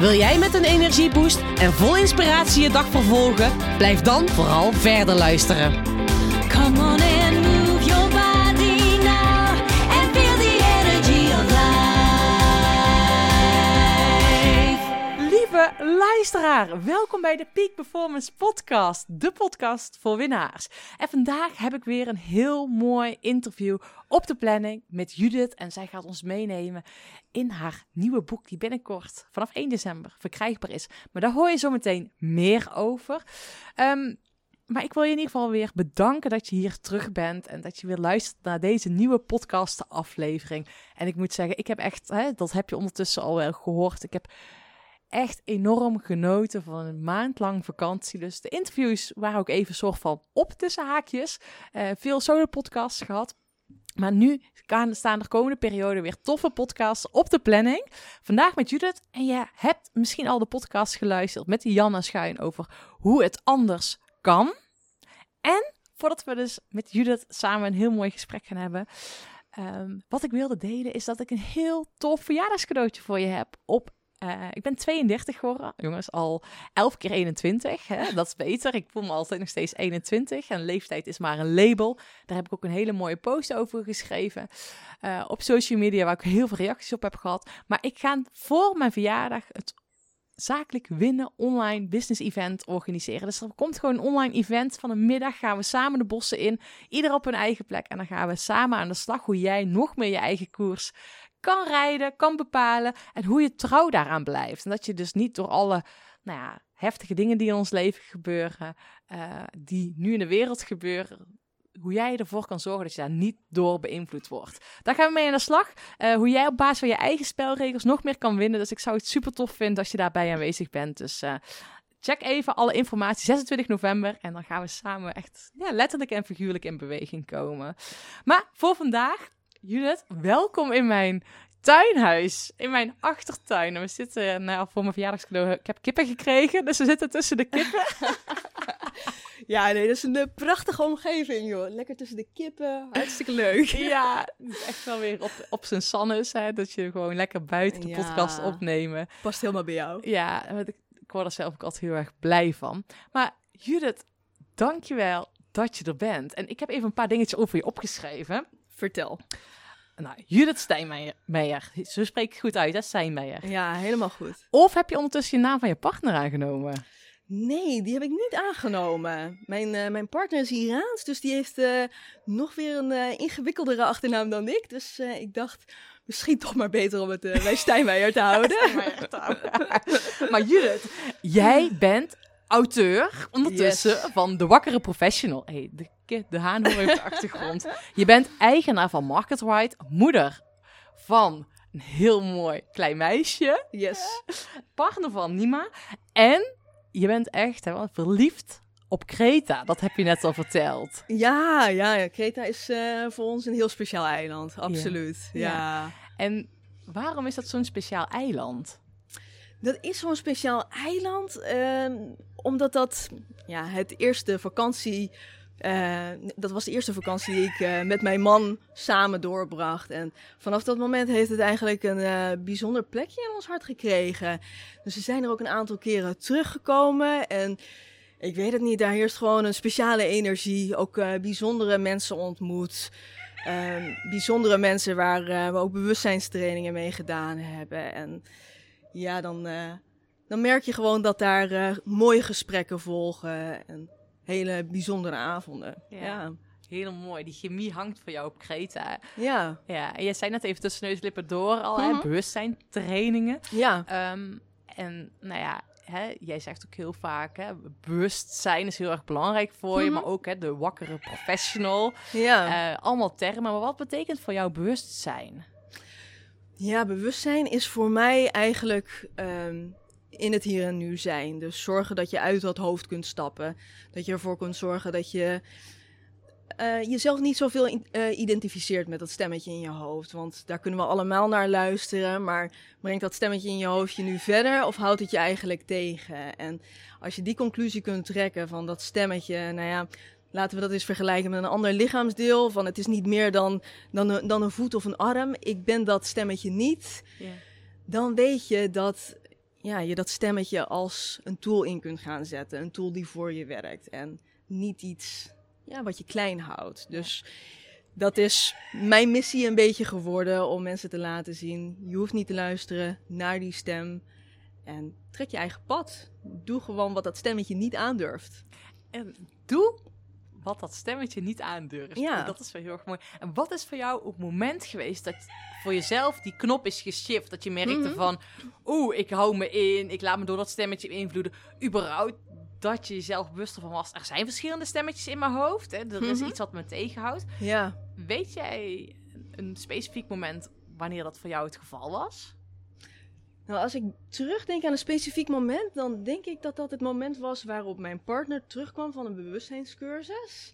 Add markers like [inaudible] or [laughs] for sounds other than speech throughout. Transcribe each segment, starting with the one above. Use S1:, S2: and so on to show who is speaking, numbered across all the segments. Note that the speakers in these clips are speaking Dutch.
S1: Wil jij met een energieboost en vol inspiratie je dag vervolgen? Blijf dan vooral verder luisteren.
S2: Come on and move your body now and feel the energy of life.
S1: Lieve luisteraar, welkom bij de Peak Performance Podcast, de podcast voor winnaars. En vandaag heb ik weer een heel mooi interview op de planning met Judith. En zij gaat ons meenemen in haar nieuwe boek, die binnenkort vanaf 1 december verkrijgbaar is. Maar daar hoor je zo meteen meer over. Ehm, maar ik wil je in ieder geval weer bedanken dat je hier terug bent en dat je weer luistert naar deze nieuwe podcast-aflevering. En ik moet zeggen, ik heb echt, hè, dat heb je ondertussen al wel gehoord, ik heb echt enorm genoten van een maand lang vakantie. Dus de interviews waren ook even soort van op tussen haakjes. Eh, veel solo-podcasts gehad. Maar nu staan de komende periode weer toffe podcasts op de planning. Vandaag met Judith. En je hebt misschien al de podcast geluisterd met Janna Schuin over hoe het anders kan. En voordat we dus met Judith samen een heel mooi gesprek gaan hebben. ehm, wat ik wilde delen is dat ik een heel tof verjaardagscadeautje voor je heb op eh, ik ben 32 geworden, jongens, al 11 keer 21. Hè? Dat is beter. Ik voel me altijd nog steeds 21. En leeftijd is maar een label. Daar heb ik ook een hele mooie post over geschreven. eh, op social media, waar ik heel veel reacties op heb gehad. Maar ik ga voor mijn verjaardag het zakelijk winnen online business event organiseren. Dus er komt gewoon een online event van een middag. Gaan we samen de bossen in. Ieder op een eigen plek. En dan gaan we samen aan de slag hoe jij nog meer je eigen koers kan rijden, kan bepalen en hoe je trouw daaraan blijft. En dat je dus niet door alle nou ja, heftige dingen die in ons leven gebeuren, eh, die nu in de wereld gebeuren, hoe jij ervoor kan zorgen dat je daar niet door beïnvloed wordt. Daar gaan we mee aan de slag. Eh, hoe jij op basis van je eigen spelregels nog meer kan winnen. Dus ik zou het super tof vinden als je daarbij aanwezig bent. Dus eh, check even alle informatie 26 november. En dan gaan we samen echt ja, letterlijk en figuurlijk in beweging komen. Maar voor vandaag Judith, welkom in mijn tuinhuis. In mijn achtertuin. En we zitten nou, voor mijn verjaardagscadeau. Ik heb kippen gekregen, dus we zitten tussen de kippen. [laughs]
S3: Ja, nee, dat is een eh, prachtige omgeving, joh. Lekker tussen de kippen, hartstikke leuk. [laughs]
S1: ja, het is echt wel weer op, op zijn sannes. Hè, dat je gewoon lekker buiten de
S3: Ja.
S1: podcast opnemen.
S3: Past helemaal bij jou.
S1: Ja, want ik, ik word er zelf ook altijd heel erg blij van. Maar Judith, dankjewel dat je er bent. En ik heb even een paar dingetjes over je opgeschreven.
S3: Vertel.
S1: Nou, Judith Steinmeijer. Zo spreek ik goed uit, hè, Steinmeijer.
S3: Ja, helemaal goed.
S1: Of heb je ondertussen je naam van je partner aangenomen?
S3: Nee, die heb ik niet aangenomen. Mijn, eh, mijn partner is Iraans, dus die heeft eh, nog weer een eh, ingewikkeldere achternaam dan ik. Dus ik dacht, misschien toch maar beter om het bij [laughs] Steinmeijer te houden.
S1: maar Judith, jij bent auteur ondertussen
S3: Yes.
S1: van De Wakkere Professional. Hey, de, de haan hoor je op de achtergrond. Je bent eigenaar van MarketWide, moeder van een heel mooi klein meisje,
S3: Yes.
S1: partner van Nima. En je bent echt hè, verliefd op Kreta. Dat heb je net al verteld.
S3: Ja, ja, ja. Kreta is eh, voor ons een heel speciaal eiland. Absoluut.
S1: Ja.
S3: ja.
S1: En waarom is dat zo'n speciaal eiland?
S3: Dat is zo'n speciaal eiland, ehm, omdat dat ja, het eerste vakantie. Eh, dat was de eerste vakantie die ik eh, met mijn man samen doorbracht. En vanaf dat moment heeft het eigenlijk een eh, bijzonder plekje in ons hart gekregen. Dus we zijn er ook een aantal keren teruggekomen. En ik weet het niet, daar heerst gewoon een speciale energie. Ook bijzondere mensen ontmoet. Ehm, bijzondere mensen waar we ook bewustzijnstrainingen mee gedaan hebben. En ja, dan, dan merk je gewoon dat daar mooie gesprekken volgen en hele bijzondere avonden.
S1: Ja.
S3: Ja.
S1: Heel mooi. Die chemie hangt voor jou op Kreta.
S3: Ja,
S1: Ja, en jij zei net even tussen neus en lippen door al, hè,
S3: Mhm.
S1: bewustzijn trainingen.
S3: ja.
S1: Ehm, en nou ja, hè, jij zegt ook heel vaak, hè, bewustzijn is heel erg belangrijk voor je,
S3: Mhm.
S1: maar ook hè, de wakkere professional.
S3: ja.
S1: Eh, allemaal termen, maar wat betekent voor jou bewustzijn?
S3: Ja, bewustzijn is voor mij eigenlijk. ehm, in het hier en nu zijn. Dus zorgen dat je uit dat hoofd kunt stappen. Dat je ervoor kunt zorgen dat je eh, jezelf niet zoveel in- eh, identificeert met dat stemmetje in je hoofd. Want daar kunnen we allemaal naar luisteren. Maar brengt dat stemmetje in je hoofd je nu verder of houdt het je eigenlijk tegen? En als je die conclusie kunt trekken van dat stemmetje, nou ja. Laten we dat eens vergelijken met een ander lichaamsdeel. Van het is niet meer dan, dan, een, dan een voet of een arm. Ik ben dat stemmetje niet dan weet je dat ja, je dat stemmetje als een tool in kunt gaan zetten. Een tool die voor je werkt en niet iets ja, wat je klein houdt. Dus dat is mijn missie een beetje geworden om mensen te laten zien. Je hoeft niet te luisteren naar die stem en trek je eigen pad. Doe gewoon wat dat stemmetje niet aandurft.
S1: En doe wat dat stemmetje niet aandurft.
S3: Ja.
S1: En Dat is wel heel erg mooi. En wat is voor jou het moment geweest dat voor jezelf die knop is geshift? Dat je merkte
S3: Mhm.
S1: van, oeh, ik hou me in, ik laat me door dat stemmetje beïnvloeden. Überhaupt dat je jezelf bewust ervan was. Er zijn verschillende stemmetjes in mijn hoofd. Hè? Er is
S3: Mhm.
S1: iets wat me tegenhoudt.
S3: Ja,
S1: Weet jij een specifiek moment wanneer dat voor jou het geval was?
S3: Nou, als ik terugdenk aan een specifiek moment, dan denk ik dat dat het moment was waarop mijn partner terugkwam van een bewustzijnscursus.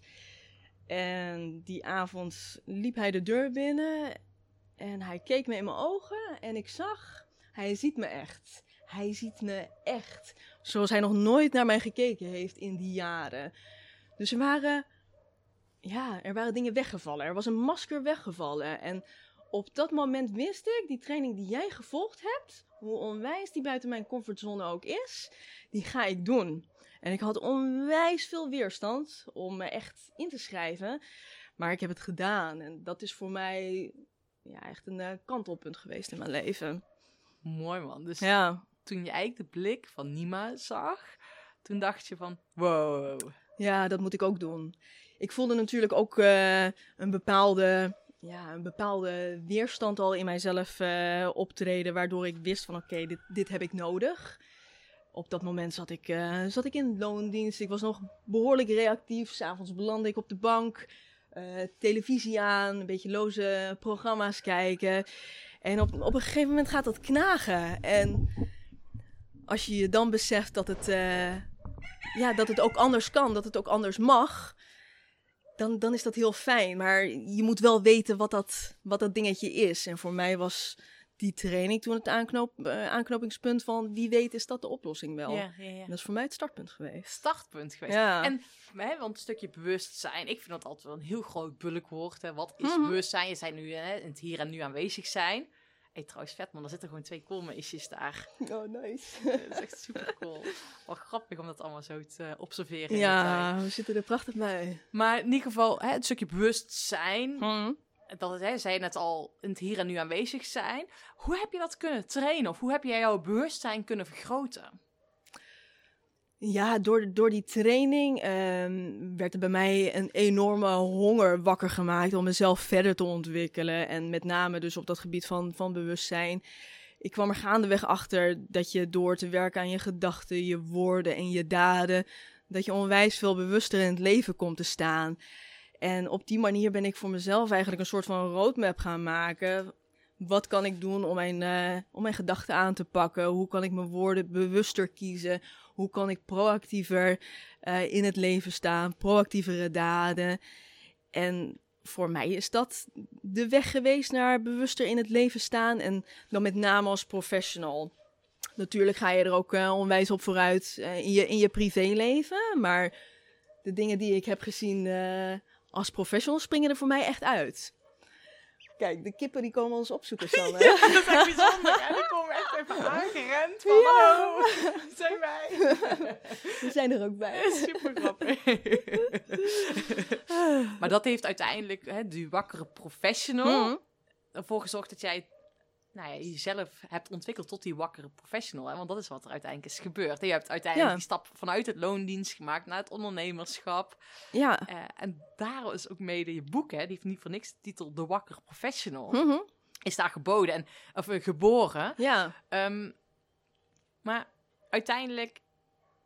S3: En die avond liep hij de deur binnen en hij keek me in mijn ogen en ik zag, hij ziet me echt. Hij ziet me echt. Zoals hij nog nooit naar mij gekeken heeft in die jaren. Dus er waren, ja, er waren dingen weggevallen. Er was een masker weggevallen. En op dat moment wist ik, die training die jij gevolgd hebt, hoe onwijs die buiten mijn comfortzone ook is, die ga ik doen. En ik had onwijs veel weerstand om me echt in te schrijven. Maar ik heb het gedaan. En dat is voor mij ja, echt een eh, kantelpunt geweest in mijn leven.
S1: Mooi man. Dus
S3: Ja,
S1: toen je eigenlijk de blik van Nima zag, toen dacht je van, wow.
S3: ja dat moet ik ook doen. Ik voelde natuurlijk ook eh, een, bepaalde, ja, een bepaalde weerstand al in mijzelf eh, optreden. Waardoor ik wist van oké, dit, dit heb ik nodig. Op dat moment zat ik, eh, zat ik in loondienst. Ik was nog behoorlijk reactief. S'avonds belandde ik op de bank. eh, televisie aan, een beetje loze programma's kijken. En op, op een gegeven moment gaat dat knagen. En als je je dan beseft dat het, ja, dat het ook anders kan, dat het ook anders mag, dan, dan is dat heel fijn. Maar je moet wel weten wat dat, wat dat dingetje is. En voor mij was die training toen het aanknoop, eh, aanknopingspunt van wie weet is dat de oplossing wel.
S1: Ja, ja, ja.
S3: En dat is voor mij het startpunt geweest.
S1: startpunt geweest.
S3: Ja.
S1: En hè, want een stukje bewustzijn, ik vind dat altijd wel een heel groot bulkwoord. Hè. Wat is
S3: Mhm.
S1: bewustzijn? Je zijn nu hè, in het hier en nu aanwezig zijn. Hey, trouwens, vet man, er zitten gewoon twee koolmeisjes daar.
S3: Oh, nice.
S1: dat is echt super cool. [laughs] Wat grappig om dat allemaal zo te observeren.
S3: ja, we zitten er prachtig bij.
S1: Maar in ieder geval, hè, het stukje bewustzijn,
S3: Hm.
S1: dat het, hè, zei je net al, in het hier en nu aanwezig zijn. Hoe heb je dat kunnen trainen? Of hoe heb jij jouw bewustzijn kunnen vergroten?
S3: Ja, door, door die training ehm, werd er bij mij een enorme honger wakker gemaakt om mezelf verder te ontwikkelen. En met name dus op dat gebied van, van bewustzijn. Ik kwam er gaandeweg achter dat je door te werken aan je gedachten, je woorden en je daden, dat je onwijs veel bewuster in het leven komt te staan. En op die manier ben ik voor mezelf eigenlijk een soort van roadmap gaan maken. Wat kan ik doen om mijn, eh, om mijn gedachten aan te pakken? Hoe kan ik mijn woorden bewuster kiezen? Hoe kan ik proactiever eh, in het leven staan? Proactievere daden. En voor mij is dat de weg geweest naar bewuster in het leven staan. En dan met name als professional. Natuurlijk ga je er ook eh, onwijs op vooruit eh, in, je, in je privéleven. Maar de dingen die ik heb gezien als professional springen er voor mij echt uit. Kijk, de kippen die komen ons opzoeken, [laughs] Sanne.
S1: Dat is echt bijzonder. En die komen echt even aangerend van, hallo, zijn wij. [laughs]
S3: We zijn er ook bij. [laughs]
S1: Super grappig. maar dat heeft uiteindelijk hè, die wakkere professional
S3: Mhm.
S1: ervoor gezorgd dat jij nou ja, jezelf hebt ontwikkeld tot die wakkere professional. Hè? Want dat is wat er uiteindelijk is gebeurd. Je hebt uiteindelijk
S3: Ja.
S1: die stap vanuit het loondienst gemaakt naar het ondernemerschap.
S3: Ja.
S1: Eh, en daar is ook mede je boek, hè, die heeft niet voor niks de titel De Wakkere Professional,
S3: Mhm.
S1: is daar geboden en, of eh, geboren.
S3: Ja.
S1: Ehm, maar uiteindelijk,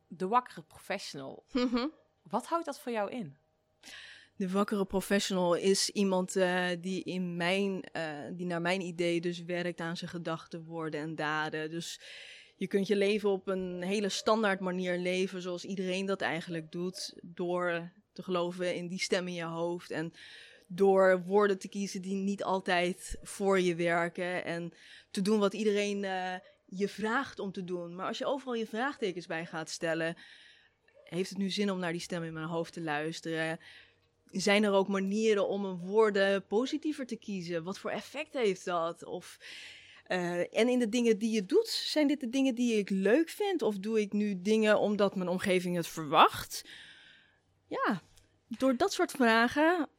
S1: de wakkere professional,
S3: Mhm.
S1: wat houdt dat voor jou in?
S3: De wakkere professional is iemand eh, die, in mijn, eh, die naar mijn idee dus werkt aan zijn gedachten, woorden en daden. Dus je kunt je leven op een hele standaard manier leven, zoals iedereen dat eigenlijk doet, door te geloven in die stem in je hoofd en door woorden te kiezen die niet altijd voor je werken en te doen wat iedereen eh, je vraagt om te doen. Maar als je overal je vraagtekens bij gaat stellen, heeft het nu zin om naar die stem in mijn hoofd te luisteren? Zijn er ook manieren om een woorden positiever te kiezen? Wat voor effect heeft dat? Of, eh, en in de dingen die je doet, zijn dit de dingen die ik leuk vind? Of doe ik nu dingen omdat mijn omgeving het verwacht? Ja, door dat soort vragen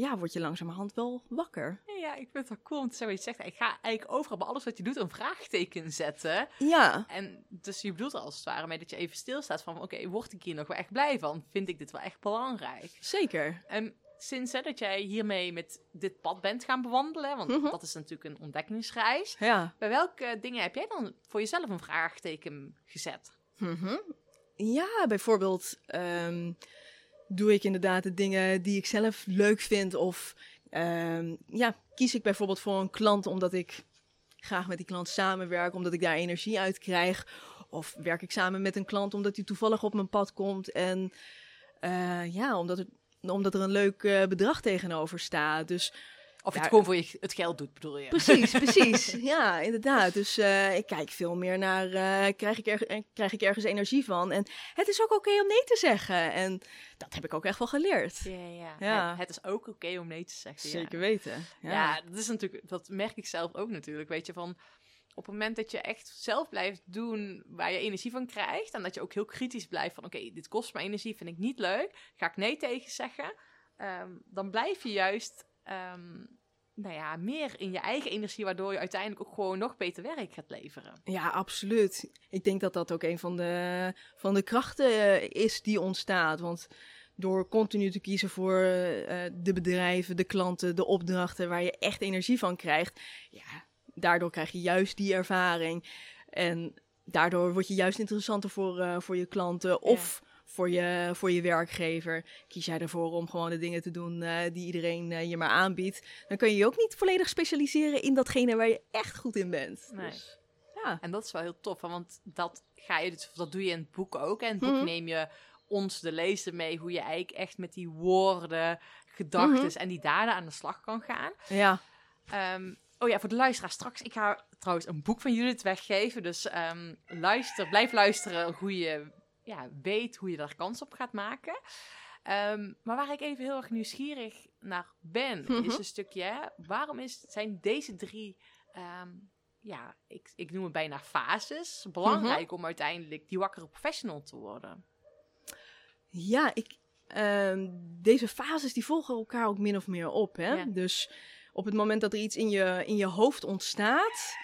S3: ja, word je langzamerhand wel wakker.
S1: Ja, ik vind het wel cool wat je zegt. Ik ga eigenlijk overal bij alles wat je doet een vraagteken zetten.
S3: Ja,
S1: En dus je bedoelt er als het ware mee dat je even stilstaat van... oké, word ik hier nog wel echt blij van? Vind ik dit wel echt belangrijk?
S3: zeker.
S1: En sinds hè, dat jij hiermee met dit pad bent gaan bewandelen... want
S3: Mhm.
S1: dat is natuurlijk een ontdekkingsreis...
S3: Ja.
S1: bij welke dingen heb jij dan voor jezelf een vraagteken gezet?
S3: Mhm. Ja, bijvoorbeeld ehm, doe ik inderdaad de dingen die ik zelf leuk vind. Of ehm, ja, kies ik bijvoorbeeld voor een klant omdat ik graag met die klant samenwerk, omdat ik daar energie uit krijg. Of werk ik samen met een klant omdat hij toevallig op mijn pad komt. En eh, ja, omdat, het, omdat er een leuk eh, bedrag tegenover staat. Dus
S1: Of je het gewoon voor je, het geld doet, bedoel je?
S3: Precies, [laughs] precies. Ja, inderdaad. Dus eh, ik kijk veel meer naar, eh, krijg, ik er, eh, krijg ik ergens energie van? En het is ook oké om nee te zeggen. En dat heb ik ook echt wel geleerd.
S1: Ja, ja.
S3: Ja.
S1: Het, het is ook oké om nee te zeggen. ja.
S3: Zeker weten.
S1: Ja.
S3: Ja.
S1: dat is natuurlijk, dat merk ik zelf ook natuurlijk. Weet je, van op het moment dat je echt zelf blijft doen waar je energie van krijgt. En dat je ook heel kritisch blijft van oké, dit kost me energie, vind ik niet leuk. Ga ik nee tegen zeggen. ehm, dan blijf je juist ehm, nou ja, meer in je eigen energie, waardoor je uiteindelijk ook gewoon nog beter werk gaat leveren.
S3: Ja, absoluut. Ik denk dat dat ook een van de, van de krachten eh, is die ontstaat. Want door continu te kiezen voor eh, de bedrijven, de klanten, de opdrachten waar je echt energie van krijgt, ja, daardoor krijg je juist die ervaring. En daardoor word je juist interessanter voor, eh, voor je klanten of voor, je, voor je werkgever. Kies jij ervoor om gewoon de dingen te doen eh, die iedereen eh, je maar aanbiedt, dan kun je je ook niet volledig specialiseren in datgene waar je echt goed in bent.
S1: Nee.
S3: Dus, ja.
S1: En dat is wel heel tof, want dat, ga je, dus- dat doe je in het boek ook. En het boek
S3: Mhm.
S1: neem je ons, de lezer, mee hoe je eigenlijk echt met die woorden, gedachten
S3: Mhm.
S1: en die daden aan de slag kan gaan.
S3: Ja,
S1: Ehm, oh ja, voor de luisteraar straks. Ik ga trouwens een boek van Judith weggeven. Dus ehm, luister, blijf luisteren hoe je ja, weet hoe je daar kans op gaat maken. Ehm, maar waar ik even heel erg nieuwsgierig naar ben,
S3: Mhm.
S1: is een stukje... Waarom is, zijn deze drie... ehm, ja, ik, ik noem het bijna fases. Belangrijk om uiteindelijk die wakkere professional te worden.
S3: ja ik, ehm, deze fases die volgen elkaar ook min of meer op. Hè?
S1: Ja.
S3: Dus op het moment dat er iets in je, in je hoofd ontstaat,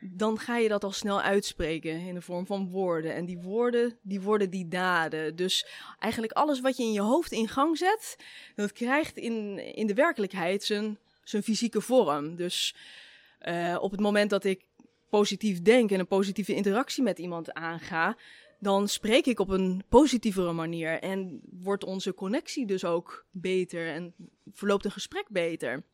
S3: dan ga je dat al snel uitspreken in de vorm van woorden. En die woorden, die worden die daden. Dus eigenlijk alles wat je in je hoofd in gang zet, dat krijgt in, in de werkelijkheid zijn, zijn fysieke vorm. Dus eh, op het moment dat ik positief denk en een positieve interactie met iemand aanga, dan spreek ik op een positievere manier en wordt onze connectie dus ook beter en verloopt een gesprek beter.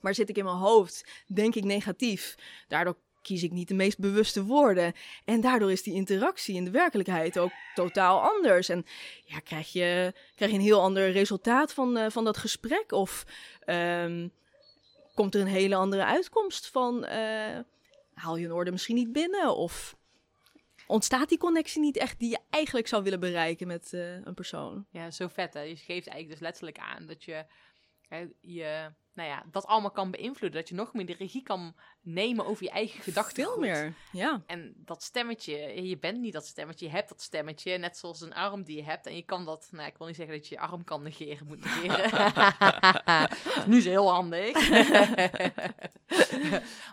S3: Maar zit ik in mijn hoofd, denk ik negatief, daardoor kies ik niet de meest bewuste woorden en daardoor is die interactie in de werkelijkheid ook totaal anders en ja, krijg je, krijg je een heel ander resultaat van, eh, van dat gesprek of ehm, komt er een hele andere uitkomst van eh, haal je een orde misschien niet binnen of ontstaat die connectie niet echt die je eigenlijk zou willen bereiken met eh, een persoon.
S1: Ja, zo vet hè. Je geeft eigenlijk dus letterlijk aan dat je, hè, je nou ja, dat allemaal kan beïnvloeden. Dat je nog meer de regie kan nemen over je eigen gedachten.
S3: Veel meer, ja.
S1: En dat stemmetje, je bent niet dat stemmetje, je hebt dat stemmetje, net zoals een arm die je hebt. En je kan dat, nou ik wil niet zeggen dat je je arm kan negeren, moet negeren. [laughs] nu is het heel handig. [laughs]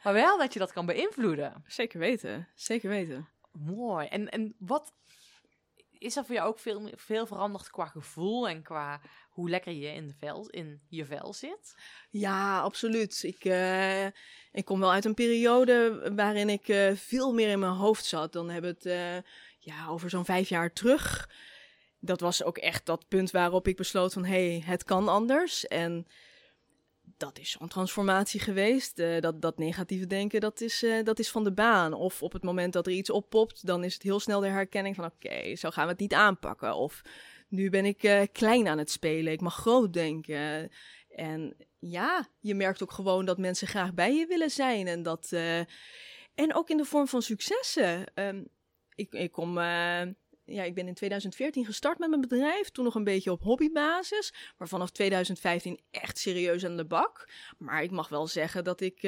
S1: maar wel dat je dat kan beïnvloeden.
S3: Zeker weten, zeker weten.
S1: Mooi. En, en wat is er voor jou ook veel, veel veranderd qua gevoel en qua hoe lekker je in, de in je vel zit?
S3: Ja, absoluut. Ik, eh, ik kom wel uit een periode waarin ik eh, veel meer in mijn hoofd zat. Dan hebben we het eh, ja, over zo'n vijf jaar terug. Dat was ook echt dat punt waarop ik besloot van... hé, hey, het kan anders. En dat is zo'n transformatie geweest. Dat, dat negatieve denken, dat is, dat is van de baan. Of op het moment dat er iets oppopt, dan is het heel snel de herkenning van... oké, zo gaan we het niet aanpakken. Of nu ben ik eh, klein aan het spelen, ik mag groot denken. En ja, je merkt ook gewoon dat mensen graag bij je willen zijn. En, dat, eh, en ook in de vorm van successen. Ehm, ik, ik kom... eh, ja, ik ben in 2014 gestart met mijn bedrijf. Toen nog een beetje op hobbybasis. Maar vanaf 2015 echt serieus aan de bak. Maar ik mag wel zeggen dat ik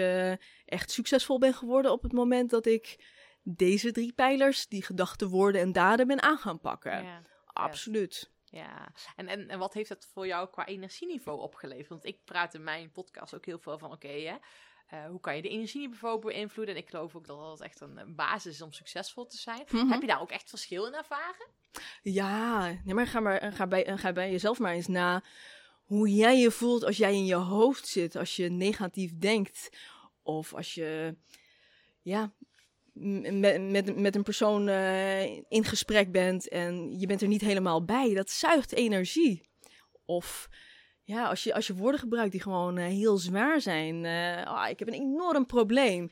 S3: echt succesvol ben geworden op het moment dat ik deze drie pijlers, die gedachten, woorden en daden, ben aan gaan pakken.
S1: Ja.
S3: Absoluut.
S1: Ja, en, en, en wat heeft het voor jou qua energieniveau opgeleverd? Want ik praat in mijn podcast ook heel veel van, oké, hè, eh, hoe kan je de energieniveau beïnvloeden? En ik geloof ook dat dat echt een, basis is om succesvol te zijn.
S3: Mhm.
S1: Heb je daar ook echt verschil in ervaren?
S3: Ja, nee, maar ga, maar ga, bij, ga bij jezelf maar eens na hoe jij je voelt als jij in je hoofd zit, als je negatief denkt. Of als je ja, met, met, met een persoon eh, in gesprek bent en je bent er niet helemaal bij. Dat zuigt energie. Of ja, als je, als je woorden gebruikt die gewoon eh, heel zwaar zijn. ah, ik heb een enorm probleem.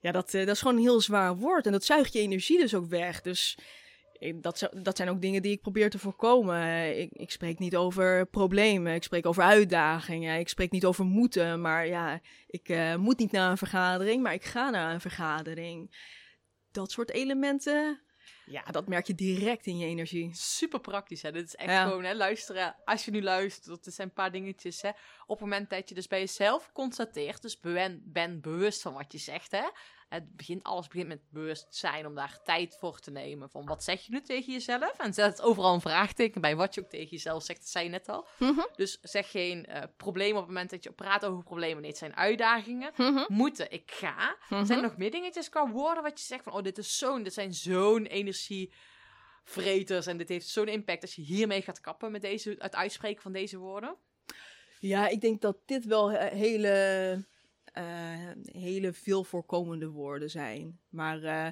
S3: Ja, dat, dat is gewoon een heel zwaar woord. En dat zuigt je energie dus ook weg. Dus dat, dat zijn ook dingen die ik probeer te voorkomen. Ik, ik spreek niet over problemen. Ik spreek over uitdagingen. Ik spreek niet over moeten. Maar ja, ik eh, moet niet naar een vergadering, maar ik ga naar een vergadering. Dat soort elementen, ja, dat merk je direct in je energie.
S1: Super praktisch, hè? Dit is echt
S3: Ja.
S1: gewoon, hè, luisteren. Als je nu luistert, dat zijn een paar dingetjes, hè. Op het moment dat je dus bij jezelf constateert, dus ben, ben bewust van wat je zegt, hè. Het begint, alles begint met bewustzijn om daar tijd voor te nemen. Van wat zeg je nu tegen jezelf? En zet overal een vraagteken bij wat je ook tegen jezelf zegt. Dat zei je net al.
S3: Mhm.
S1: Dus zeg geen eh probleem op het moment dat je praat over problemen. Nee, het zijn uitdagingen. Moeten, ik ga.
S3: Mhm.
S1: Zijn er nog meer dingetjes qua woorden wat je zegt van... Oh, dit is zo'n, dit zijn zo'n energievreters. En dit heeft zo'n impact als je hiermee gaat kappen met deze, het uitspreken van deze woorden.
S3: Ja, ik denk dat dit wel he- hele, hele veel voorkomende woorden zijn. Maar eh,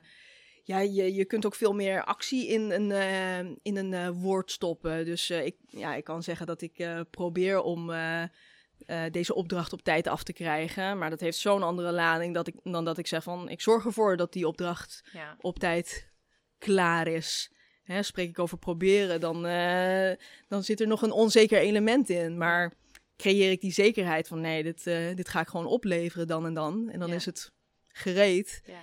S3: ja, je, je kunt ook veel meer actie in een, eh, in een eh, woord stoppen. Dus eh, ik, ja, ik kan zeggen dat ik eh, probeer om eh, eh, deze opdracht op tijd af te krijgen. Maar dat heeft zo'n andere lading dat ik, dan dat ik zeg van... ik zorg ervoor dat die opdracht
S1: Ja.
S3: op tijd klaar is. Hè, spreek ik over proberen, dan, eh, dan zit er nog een onzeker element in. Maar creëer ik die zekerheid van nee, dit, eh, dit ga ik gewoon opleveren dan en dan. En dan
S1: Ja.
S3: is het gereed.
S1: Ja.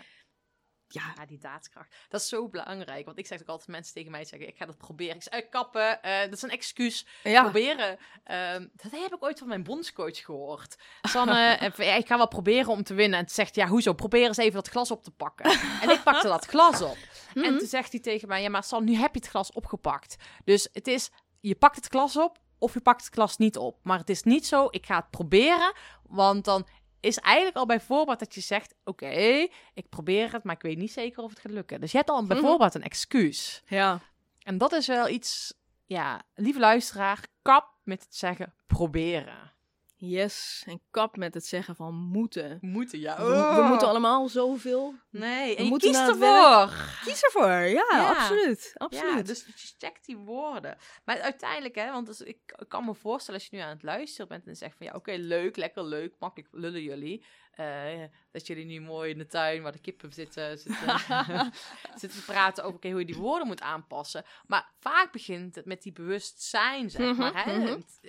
S3: Ja,
S1: Ja, die daadkracht. Dat is zo belangrijk. Want ik zeg ook altijd mensen tegen mij zeggen... Ik ga dat proberen. Ik zeg, eh, kappen, eh, dat is een excuus.
S3: ja.
S1: proberen. Ehm, dat heb ik ooit van mijn bondscoach gehoord. Sanne, [laughs] ik ga wel proberen om te winnen. En toen zegt ja, hoezo? Probeer eens even dat glas op te pakken. en ik pakte dat glas op.
S3: Mhm.
S1: En toen zegt hij tegen mij, ja, maar San, nu heb je het glas opgepakt. Dus het is, je pakt het glas op of je pakt het glas niet op. Maar het is niet zo, ik ga het proberen. Want dan is eigenlijk al bij voorbaat dat je zegt, oké, ik probeer het, maar ik weet niet zeker of het gaat lukken. Dus je hebt al bij
S3: Mhm.
S1: voorbaat een excuus.
S3: ja.
S1: En dat is wel iets, ja, lieve luisteraar, kap met het zeggen proberen.
S3: Yes. En kap met het zeggen van moeten.
S1: Moeten, ja.
S3: We, we moeten allemaal zoveel.
S1: Nee, en je
S3: het
S1: ervoor.
S3: Kies ervoor. Ja,
S1: Ja.
S3: absoluut. Absoluut.
S1: Ja, dus je checkt die woorden. Maar uiteindelijk, hè, want dus ik, ik kan me voorstellen als je nu aan het luisteren bent en zegt van ja, oké, leuk, lekker leuk, makkelijk lullen jullie. Eh, dat jullie nu mooi in de tuin waar de kippen zitten, zitten, [laughs] [laughs] zitten te praten over oké, hoe je die woorden moet aanpassen. Maar vaak begint het met die bewustzijn, zeg
S3: Mhm,
S1: maar. Hè?
S3: mhm.
S1: Het-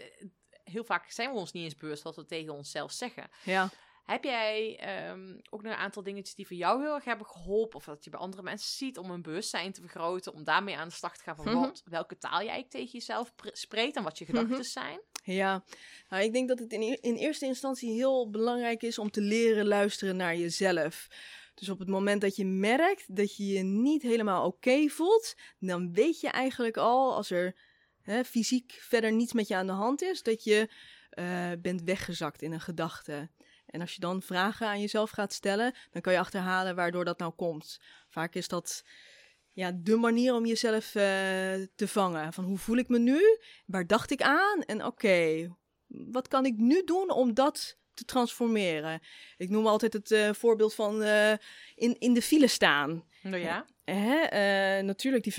S1: Heel vaak zijn we ons niet eens bewust wat we tegen onszelf zeggen.
S3: ja.
S1: Heb jij ehm, ook nog een aantal dingetjes die voor jou heel erg hebben geholpen? Of dat je bij andere mensen ziet om hun bewustzijn te vergroten, om daarmee aan de slag te gaan van
S3: Mhm.
S1: wat, welke taal jij tegen jezelf pre- spreekt en wat je gedachten
S3: Mhm.
S1: zijn?
S3: Ja, nou, ik denk dat het in, e- in eerste instantie heel belangrijk is om te leren luisteren naar jezelf. Dus op het moment dat je merkt dat je je niet helemaal oké voelt, dan weet je eigenlijk al, als er hè, fysiek verder niets met je aan de hand is, dat je eh, bent weggezakt in een gedachte. En als je dan vragen aan jezelf gaat stellen, dan kan je achterhalen waardoor dat nou komt. Vaak is dat ja, de manier om jezelf eh, te vangen. Van hoe voel ik me nu? Waar dacht ik aan? En oké, wat kan ik nu doen om dat te transformeren. Ik noem altijd het eh, voorbeeld van eh, in, in de file staan.
S1: Nou ja.
S3: Hè? eh, natuurlijk, die,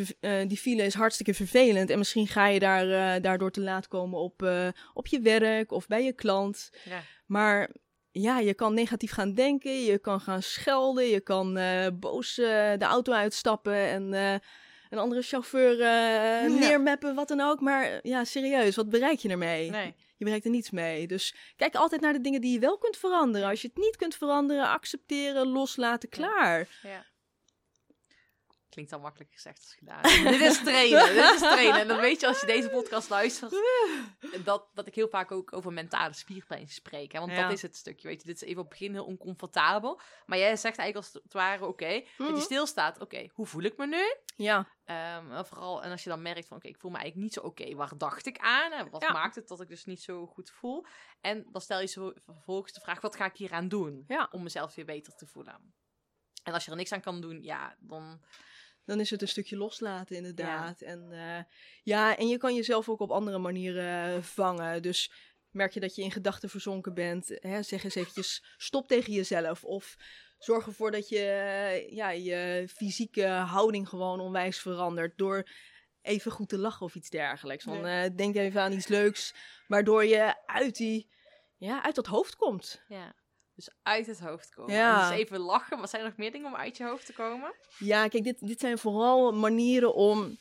S3: die file is hartstikke vervelend. En misschien ga je daar, daardoor te laat komen op, op je werk of bij je klant.
S1: ja.
S3: Maar ja, je kan negatief gaan denken, je kan gaan schelden, je kan boos de auto uitstappen en een andere chauffeur neermappen, wat dan ook. Maar ja, serieus, wat bereik je ermee?
S1: Nee.
S3: Je bereikt er niets mee. Dus kijk altijd naar de dingen die je wel kunt veranderen. Als je het niet kunt veranderen, accepteren, loslaten, klaar.
S1: Ja. Klinkt al makkelijker gezegd als gedaan. [laughs] dit is trainen, dit is trainen. En dan weet je als je deze podcast luistert, dat, dat ik heel vaak ook over mentale spierpijn spreek. Hè? Want
S3: Ja.
S1: dat is het stukje, weet je. Dit is even op het begin heel oncomfortabel. Maar jij zegt eigenlijk als het ware, oké, dat
S3: Mhm.
S1: je stilstaat. Oké, hoe voel ik me nu?
S3: Ja,
S1: Ehm, en vooral, en als je dan merkt van, oké, ik voel me eigenlijk niet zo oké. Waar dacht ik aan? En wat
S3: Ja.
S1: maakt het dat ik dus niet zo goed voel? En dan stel je zo vervolgens de vraag, wat ga ik hier aan doen?
S3: Ja.
S1: Om mezelf weer beter te voelen. En als je er niks aan kan doen, ja, dan...
S3: dan is het een stukje loslaten inderdaad. En eh, ja, en je kan jezelf ook op andere manieren eh, vangen. Dus merk je dat je in gedachten verzonken bent, hè, zeg eens eventjes stop tegen jezelf. Of zorg ervoor dat je eh, ja, je fysieke houding gewoon onwijs verandert door even goed te lachen of iets dergelijks. Van, eh, denk even aan iets leuks, waardoor je uit, die, ja, uit dat hoofd komt.
S1: Ja. Dus uit het hoofd komen.
S3: Ja.
S1: Dus even lachen. Wat zijn er nog meer dingen om uit je hoofd te komen?
S3: Ja, kijk, dit, dit zijn vooral manieren om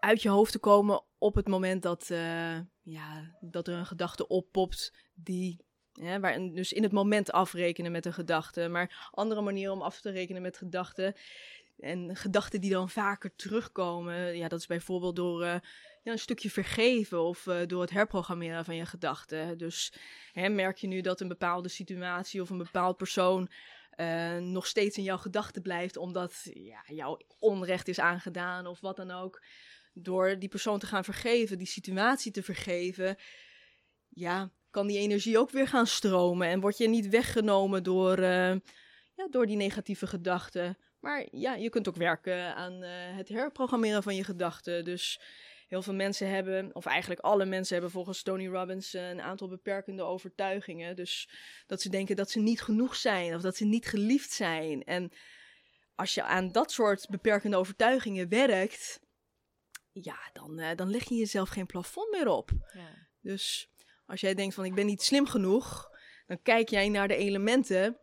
S3: uit je hoofd te komen op het moment dat, eh, ja, dat er een gedachte oppopt die... Ja, waar, dus in het moment afrekenen met een gedachte. Maar andere manieren om af te rekenen met gedachten. En gedachten die dan vaker terugkomen. Ja, dat is bijvoorbeeld door eh, ja, een stukje vergeven of eh, door het herprogrammeren van je gedachten. Dus hè, merk je nu dat een bepaalde situatie of een bepaald persoon eh, nog steeds in jouw gedachten blijft, omdat ja, jouw onrecht is aangedaan of wat dan ook. Door die persoon te gaan vergeven, die situatie te vergeven, ja, kan die energie ook weer gaan stromen en word je niet weggenomen door, ja, door die negatieve gedachten. Maar ja, je kunt ook werken aan eh, het herprogrammeren van je gedachten. Dus heel veel mensen hebben, of eigenlijk alle mensen hebben volgens Tony Robbins eh, een aantal beperkende overtuigingen. Dus dat ze denken dat ze niet genoeg zijn of dat ze niet geliefd zijn. En als je aan dat soort beperkende overtuigingen werkt, ja, dan, eh, dan leg je jezelf geen plafond meer op.
S1: Ja.
S3: Dus als jij denkt van ik ben niet slim genoeg, dan kijk jij naar de elementen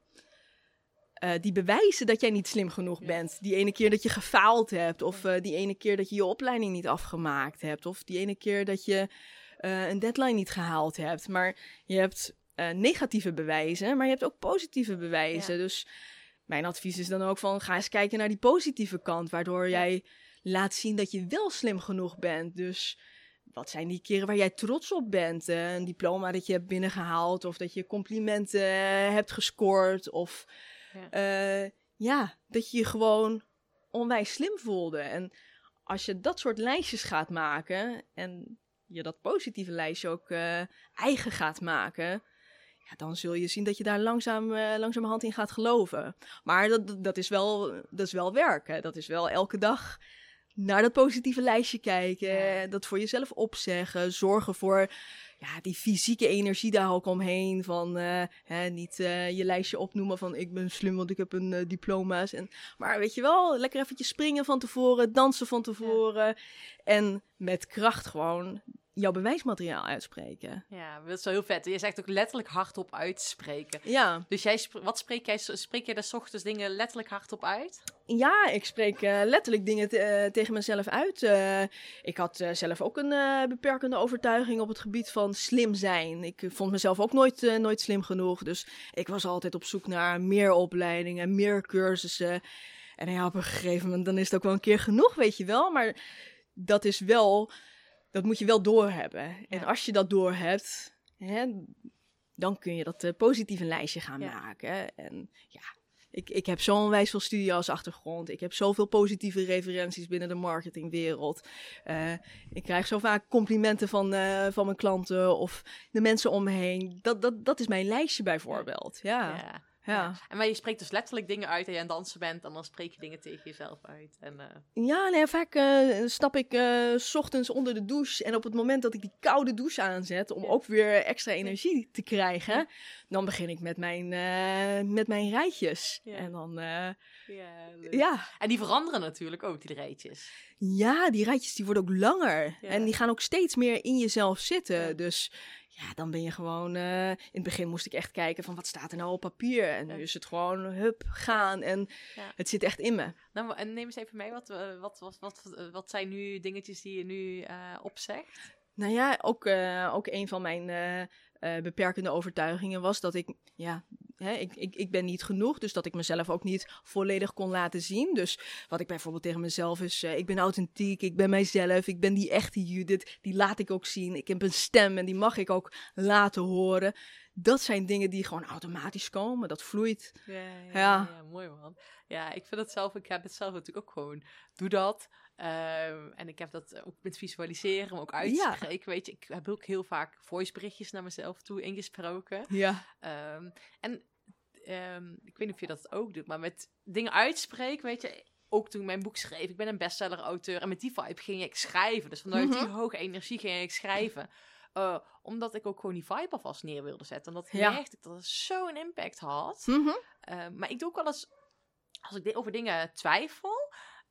S3: eh, die bewijzen dat jij niet slim genoeg bent. Die ene keer dat je gefaald hebt, of eh, die ene keer dat je je opleiding niet afgemaakt hebt, of die ene keer dat je eh, een deadline niet gehaald hebt. Maar je hebt negatieve bewijzen, maar je hebt ook positieve bewijzen. Dus mijn advies is dan ook van ga eens kijken naar die positieve kant, waardoor jij laat zien dat je wel slim genoeg bent. Dus wat zijn die keren waar jij trots op bent? Een diploma dat je hebt binnengehaald, of dat je complimenten hebt gescoord, of
S1: Ja.
S3: eh, ja, dat je je gewoon onwijs slim voelde. En als je dat soort lijstjes gaat maken en je dat positieve lijstje ook eh, eigen gaat maken, ja, dan zul je zien dat je daar langzaam, eh, langzamerhand in gaat geloven. Maar dat- dat, is, wel, dat is wel werk. Hè? Dat is wel elke dag naar dat positieve lijstje kijken. Dat voor jezelf opzeggen. Zorgen voor ja, die fysieke energie daar ook omheen. Van eh, hè, niet eh, je lijstje opnoemen van ik ben slim, want ik heb een eh, diploma's. En, maar weet je wel, lekker eventjes springen van tevoren, dansen van tevoren. En met kracht gewoon jouw bewijsmateriaal uitspreken.
S1: ja, dat is wel heel vet. Je zegt ook letterlijk hardop uitspreken.
S3: Ja,
S1: Dus jij, wat spreek jij? Spreek jij des ochtends dingen letterlijk hardop uit?
S3: Ja, ik spreek eh, letterlijk dingen te- eh, tegen mezelf uit. Eh, ik had zelf ook een beperkende overtuiging op het gebied van slim zijn. Ik vond mezelf ook nooit, nooit slim genoeg. Dus ik was altijd op zoek naar meer opleidingen, meer cursussen. En ja, op een gegeven moment dan is het ook wel een keer genoeg, weet je wel. Maar dat is wel, dat moet je wel doorhebben. En
S1: Ja.
S3: als je dat doorhebt, hè, dan kun je dat eh, positieve lijstje gaan
S1: Ja.
S3: maken. En ja, ik, ik heb zo'n wijs veel studie als achtergrond. Ik heb zoveel positieve referenties binnen de marketingwereld. Eh, ik krijg zo vaak complimenten van, eh, van mijn klanten of de mensen om me heen. Dat, dat, dat is mijn lijstje bijvoorbeeld. Ja.
S1: Ja.
S3: Ja.
S1: En maar je spreekt dus letterlijk dingen uit en je aan het dansen bent. En dan spreek je dingen tegen jezelf uit. En, eh,
S3: Ja, nee, vaak eh, stap ik eh, s ochtends onder de douche. En op het moment dat ik die koude douche aanzet, om ook weer extra energie te krijgen,
S1: Ja.
S3: dan begin ik met mijn, met mijn rijtjes.
S1: Ja.
S3: En dan,
S1: ja. En die veranderen natuurlijk ook, die rijtjes.
S3: ja, die rijtjes die worden ook langer. En die gaan ook steeds meer in jezelf zitten. Dus ja, dan ben je gewoon... eh, in het begin moest ik echt kijken van wat staat er nou op papier. En nu is het gewoon hup, gaan. En
S1: Ja.
S3: het zit echt in me.
S1: Nou, en neem eens even mee, wat, eh, wat, wat, wat, eh, wat zijn nu dingetjes die je nu eh opzegt?
S3: Nou ja, ook, ook een van mijn beperkende overtuigingen was dat ik, ja, hè, ik, ik, ik ben niet genoeg, dus dat ik mezelf ook niet volledig kon laten zien. Dus wat ik bijvoorbeeld tegen mezelf is, eh, ik ben authentiek, ik ben mijzelf, ik ben die echte Judith, die laat ik ook zien. Ik heb een stem en die mag ik ook laten horen. Dat zijn dingen die gewoon automatisch komen, dat vloeit.
S1: Ja, ja,
S3: Ja.
S1: ja, mooi man. Ja, ik vind het zelf, ik heb het zelf natuurlijk ook gewoon, doe dat. Ehm, en ik heb dat ook met visualiseren, maar ook uitspreken. Weet je, ik heb ook heel vaak voiceberichtjes naar mezelf toe ingesproken.
S3: Ja.
S1: Ehm, en ehm, ik weet niet of je dat ook doet, maar met dingen uitspreken, weet je, ook toen ik mijn boek schreef, ik ben een bestseller-auteur en met die vibe ging ik schrijven. Dus vanuit
S3: Mhm.
S1: die hoge energie ging ik schrijven. Eh, omdat ik ook gewoon die vibe alvast neer wilde zetten. En dat
S3: Ja.
S1: merkte ik dat het zo'n impact had.
S3: Mhm.
S1: Maar ik doe ook wel eens, als ik over dingen twijfel,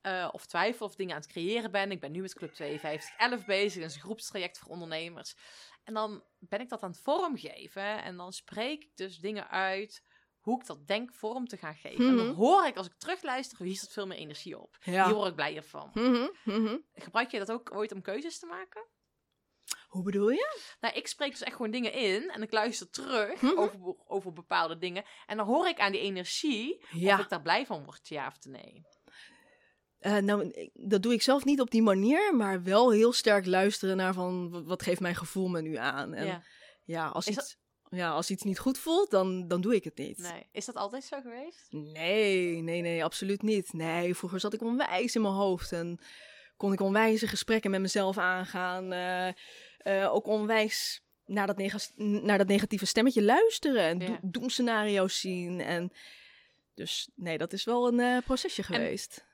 S1: eh, of twijfel of dingen aan het creëren ben. Ik ben nu met Club 5211 bezig, dat is een groepstraject voor ondernemers. En dan ben ik dat aan het vormgeven en dan spreek ik dus dingen uit hoe ik dat denk vorm te gaan geven. En dan
S3: Mhm.
S1: hoor ik, als ik terugluister, hier zit veel meer energie op.
S3: Ja.
S1: Hier word ik blijer van.
S3: Mhm. Mhm.
S1: Gebruik je dat ook ooit om keuzes te maken?
S3: Hoe bedoel je?
S1: Nou, ik spreek dus echt gewoon dingen in en ik luister terug over, over bepaalde dingen. En dan hoor ik aan die energie
S3: Ja.
S1: of ik daar blij van word, ja of nee.
S3: Eh, nou, dat doe ik zelf niet op die manier, maar wel heel sterk luisteren naar van wat geeft mijn gevoel me nu aan. En ja,
S1: ja.
S3: als,
S1: Is
S3: iets, ja, als iets niet goed voelt, dan, dan doe ik het niet.
S1: Nee. Is dat altijd zo geweest?
S3: Nee, nee, nee, absoluut niet. Nee, vroeger zat ik onwijs in mijn hoofd en kon ik onwijze gesprekken met mezelf aangaan. eh, eh, ook onwijs naar dat, nega- naar dat negatieve stemmetje luisteren en
S1: Ja.
S3: doemscenario's zien. En dus nee, dat is wel een procesje geweest.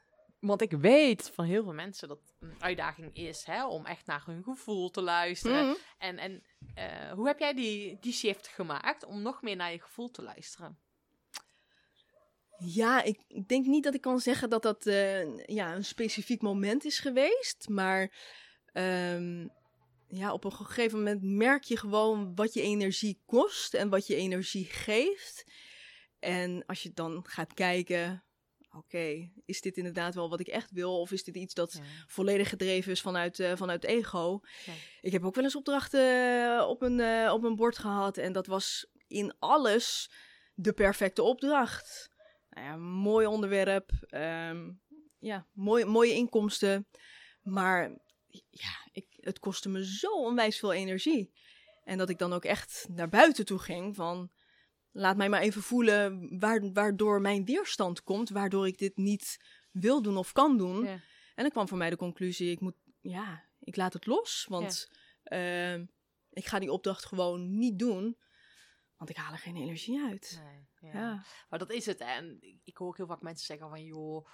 S1: Want ik weet van heel veel mensen dat een uitdaging is hè, om echt naar hun gevoel te luisteren.
S3: Mhm.
S1: En, en eh, hoe heb jij die, die shift gemaakt om nog meer naar je gevoel te luisteren?
S3: Ja, ik ik denk niet dat ik kan zeggen dat dat eh, ja, een specifiek moment is geweest. Maar ehm, ja, op een gegeven moment merk je gewoon wat je energie kost en wat je energie geeft. En als je dan gaat kijken, oké, is dit inderdaad wel wat ik echt wil? Of is dit iets dat volledig gedreven is vanuit, eh, vanuit ego?
S1: Ja.
S3: Ik heb ook wel eens opdrachten eh, op een, eh, op een bord gehad en dat was in alles de perfecte opdracht. Nou ja, mooi onderwerp, ehm, ja, mooi, mooie inkomsten, maar ja, ik, het kostte me zo onwijs veel energie. En dat ik dan ook echt naar buiten toe ging van, laat mij maar even voelen waar, waardoor mijn weerstand komt, waardoor ik dit niet wil doen of kan doen.
S1: Ja.
S3: En dan kwam voor mij de conclusie, ik moet, ja, ik laat het los, want ehm, ik ga die opdracht gewoon niet doen, want ik haal er geen energie uit.
S1: Nee, ja. Maar dat is het. hè. En ik- ik hoor ook heel vaak mensen zeggen van, joh,